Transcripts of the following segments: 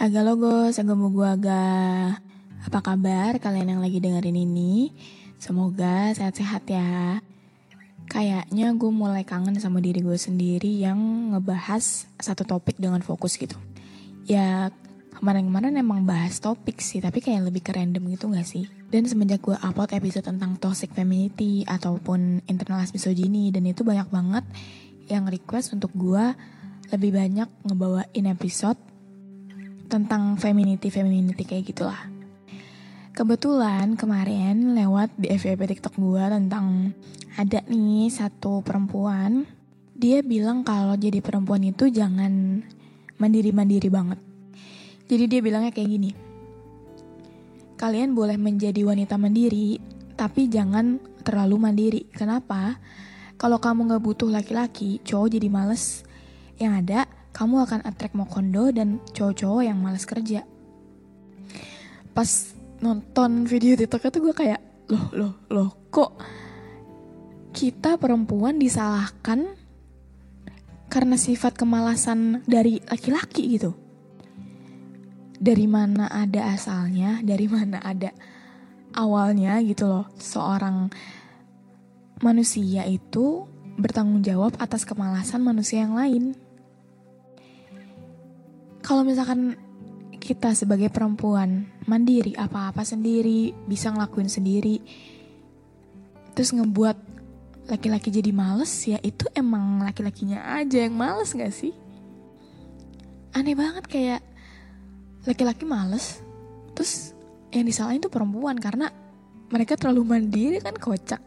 Haga logo, segemu gua ga. Apa kabar kalian yang lagi dengerin ini? Semoga sehat-sehat ya. Kayaknya gue mulai kangen sama diri gue sendiri yang ngebahas satu topik dengan fokus gitu. Ya kemarin-kemarin emang bahas topik sih, tapi kayak lebih ke random gitu gak sih? Dan semenjak gue upload episode tentang toxic femininity ataupun internalis misogyny dan itu banyak banget yang request untuk gue lebih banyak ngebawain episode tentang femininity-femininity kayak gitulah. Kebetulan kemarin lewat di FYP TikTok gue tentang ada nih satu perempuan dia bilang kalau jadi perempuan itu jangan mandiri-mandiri banget. Jadi dia bilangnya kayak gini. Kalian boleh menjadi wanita mandiri, tapi jangan terlalu mandiri. Kenapa? Kalau kamu gak butuh laki-laki, cowok jadi males. Yang ada, kamu akan attract mokondo dan cowok-cowok yang males kerja. Pas nonton video TikTok itu gue kayak, loh, loh, loh, kok kita perempuan disalahkan karena sifat kemalasan dari laki-laki gitu. Dari mana ada asalnya, dari mana ada awalnya gitu loh. Seorang manusia itu bertanggung jawab atas kemalasan manusia yang lain kalau misalkan kita sebagai perempuan mandiri apa-apa sendiri bisa ngelakuin sendiri terus ngebuat laki-laki jadi males ya itu emang laki-lakinya aja yang males gak sih? Aneh banget kayak laki-laki males terus yang disalahin tuh perempuan karena mereka terlalu mandiri kan kocak.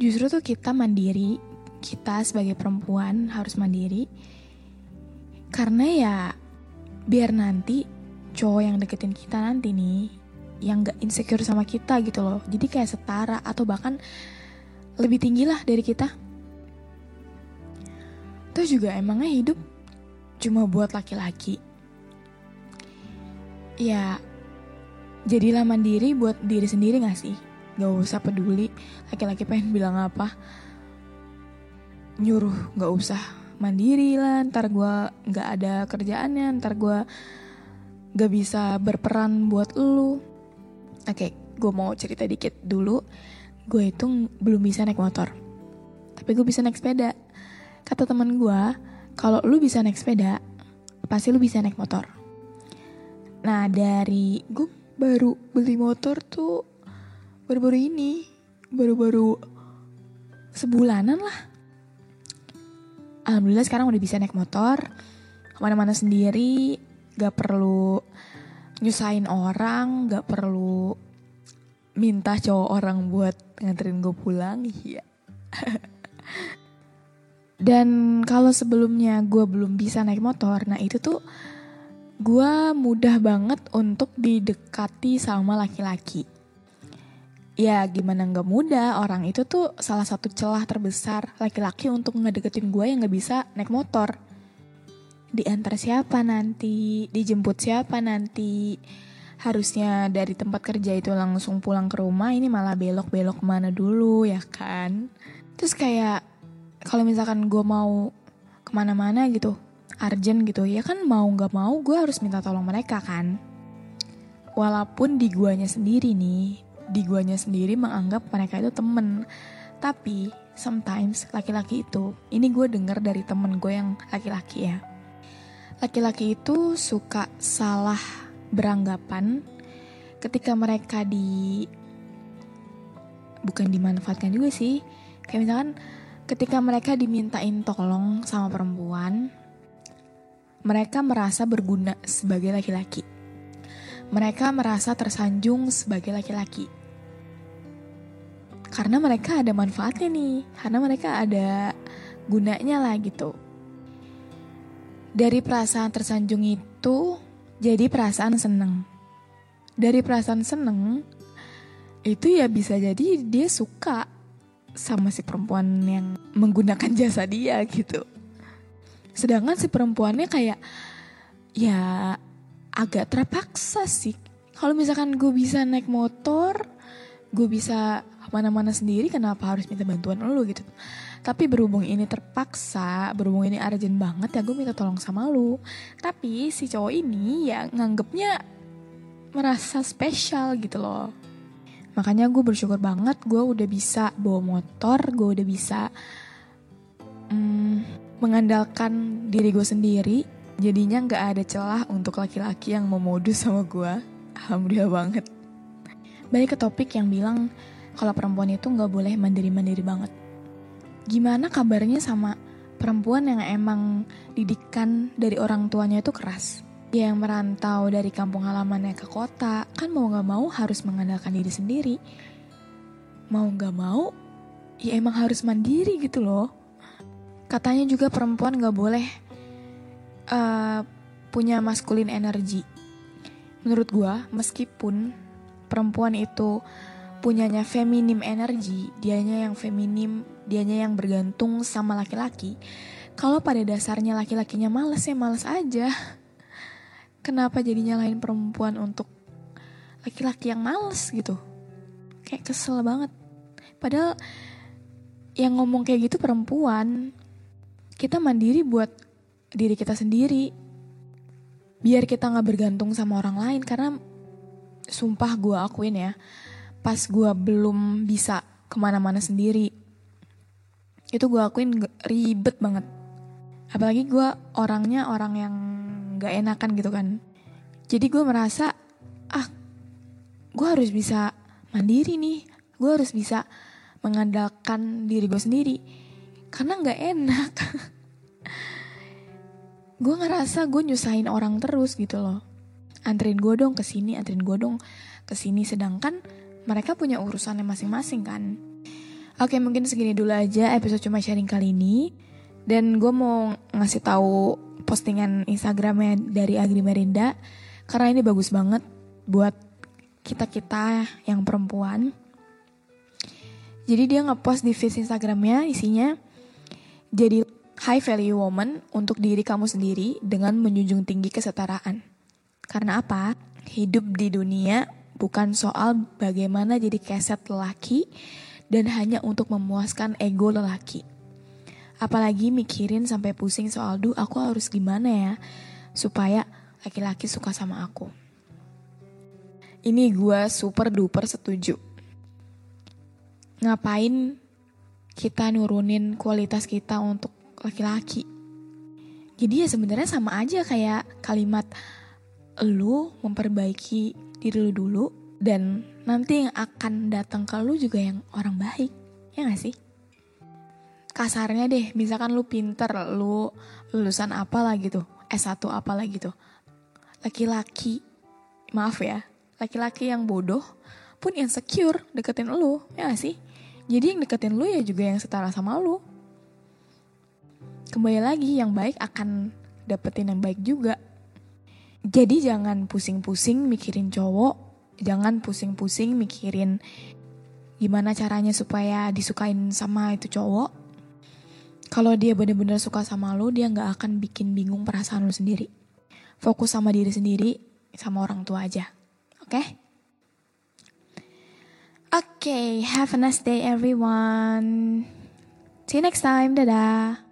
Justru tuh kita mandiri kita sebagai perempuan harus mandiri karena ya biar nanti cowok yang deketin kita nanti nih yang gak insecure sama kita gitu loh. Jadi kayak setara atau bahkan lebih tinggi lah dari kita. Terus juga emangnya hidup cuma buat laki-laki? Ya jadilah mandiri buat diri sendiri gak sih? Gak usah peduli laki-laki pengen bilang apa. Nyuruh gak usah mandiri lah ntar gue gak ada kerjaannya ntar gue gak bisa berperan buat lu. Oke gue mau cerita dikit dulu. Gue itu belum bisa naik motor tapi gue bisa naik sepeda. Kata teman gue kalau lu bisa naik sepeda pasti lu bisa naik motor. Nah dari gue baru beli motor tuh baru-baru ini baru-baru sebulanan lah alhamdulillah sekarang udah bisa naik motor ke mana-mana sendiri gak perlu nyusahin orang gak perlu minta cowok orang buat nganterin gue pulang iya. Dan kalau sebelumnya gue belum bisa naik motor nah itu tuh gue mudah banget untuk didekati sama laki-laki ya gimana nggak mudah orang itu tuh salah satu celah terbesar laki-laki untuk ngedeketin gue yang nggak bisa naik motor. Diantar siapa nanti? Dijemput siapa nanti? Harusnya dari tempat kerja itu langsung pulang ke rumah ini malah belok-belok mana dulu ya kan? Terus kayak kalau misalkan gue mau ke mana-mana gitu urgent gitu ya kan mau nggak mau gue harus minta tolong mereka kan? Walaupun di guanya sendiri nih di guanya sendiri menganggap mereka itu temen. Tapi sometimes laki-laki itu ini gue denger dari temen gue yang laki-laki ya. Laki-laki itu suka salah beranggapan ketika mereka di bukan dimanfaatkan juga sih. Kayak misalkan ketika mereka dimintain tolong sama perempuan mereka merasa berguna sebagai laki-laki. Mereka merasa tersanjung sebagai laki-laki karena mereka ada manfaatnya nih karena mereka ada gunanya lah gitu Dari perasaan tersanjung itu jadi perasaan seneng. Dari perasaan seneng itu ya bisa jadi dia suka sama si perempuan yang menggunakan jasa dia gitu. Sedangkan si perempuannya kayak ya agak terpaksa sih. Kalau misalkan gue bisa naik motor, gue bisa mana-mana sendiri, kenapa harus minta bantuan lo gitu? Tapi berhubung ini terpaksa, berhubung ini urgent banget ya gue minta tolong sama lu. Tapi si cowok ini ya nganggepnya merasa spesial gitu loh. Makanya gue bersyukur banget gue udah bisa bawa motor, gue udah bisa hmm, mengandalkan diri gue sendiri. Jadinya gak ada celah untuk laki-laki yang mau modus sama gue. Alhamdulillah banget. Balik ke topik yang bilang kalau perempuan itu gak boleh mandiri-mandiri banget gimana kabarnya sama perempuan yang emang didikan dari orang tuanya itu keras? Yang merantau dari kampung halamannya ke kota, kan mau gak mau harus mengandalkan diri sendiri. Mau gak mau, ya emang harus mandiri gitu loh. Katanya juga perempuan gak boleh uh, punya maskulin energi. Menurut gue, meskipun perempuan itu punyanya feminim energi, dianya yang feminim, dianya yang bergantung sama laki-laki. Kalau pada dasarnya laki-lakinya males ya males aja. Kenapa jadi nyalahin perempuan untuk laki-laki yang males gitu? Kayak kesel banget. Padahal yang ngomong kayak gitu perempuan. Kita mandiri buat diri kita sendiri. Biar kita gak bergantung sama orang lain karena sumpah gue akuin ya pas gue belum bisa ke mana-mana sendiri itu gue akuin ribet banget. Apalagi gue orangnya orang yang gak enakan gitu kan. Jadi gue merasa ah gue harus bisa mandiri nih. Gue harus bisa mengandalkan diri gue sendiri karena gak enak. Gue ngerasa gue nyusahin orang terus gitu loh anterin gue dong ke sini anterin gue dong ke sini sedangkan mereka punya urusannya masing-masing kan. Oke mungkin segini dulu aja episode cuma sharing kali ini. Dan gue mau ngasih tahu postingan Instagramnya dari Agri Merinda karena ini bagus banget buat kita kita yang perempuan. Jadi dia ngepost di feed Instagramnya isinya jadi high value woman untuk diri kamu sendiri dengan menjunjung tinggi kesetaraan. Karena apa? Hidup di dunia bukan soal bagaimana jadi keset lelaki dan hanya untuk memuaskan ego lelaki. Apalagi mikirin sampai pusing soal duh aku harus gimana ya supaya laki-laki suka sama aku. Ini gue super duper setuju. Ngapain kita nurunin kualitas kita untuk laki-laki? Jadi ya sebenarnya sama aja kayak kalimat lu memperbaiki diri lu dulu dan nanti yang akan datang ke lu juga yang orang baik ya gak sih? Kasarnya deh misalkan lu pinter lu lulusan apa lah gitu S1 apa lah gitu laki-laki maaf ya laki-laki yang bodoh pun insecure deketin lu ya gak sih? Jadi yang deketin lu ya juga yang setara sama lu. Kembali lagi yang baik akan dapetin yang baik juga jadi jangan pusing-pusing mikirin cowok, jangan pusing-pusing mikirin gimana caranya supaya disukain sama itu cowok. Kalau dia bener-bener suka sama lo, dia nggak akan bikin bingung perasaan lo sendiri. Fokus sama diri sendiri, sama orang tua aja. Oke? Okay? Oke, okay, have a nice day everyone. See you next time. Dadah.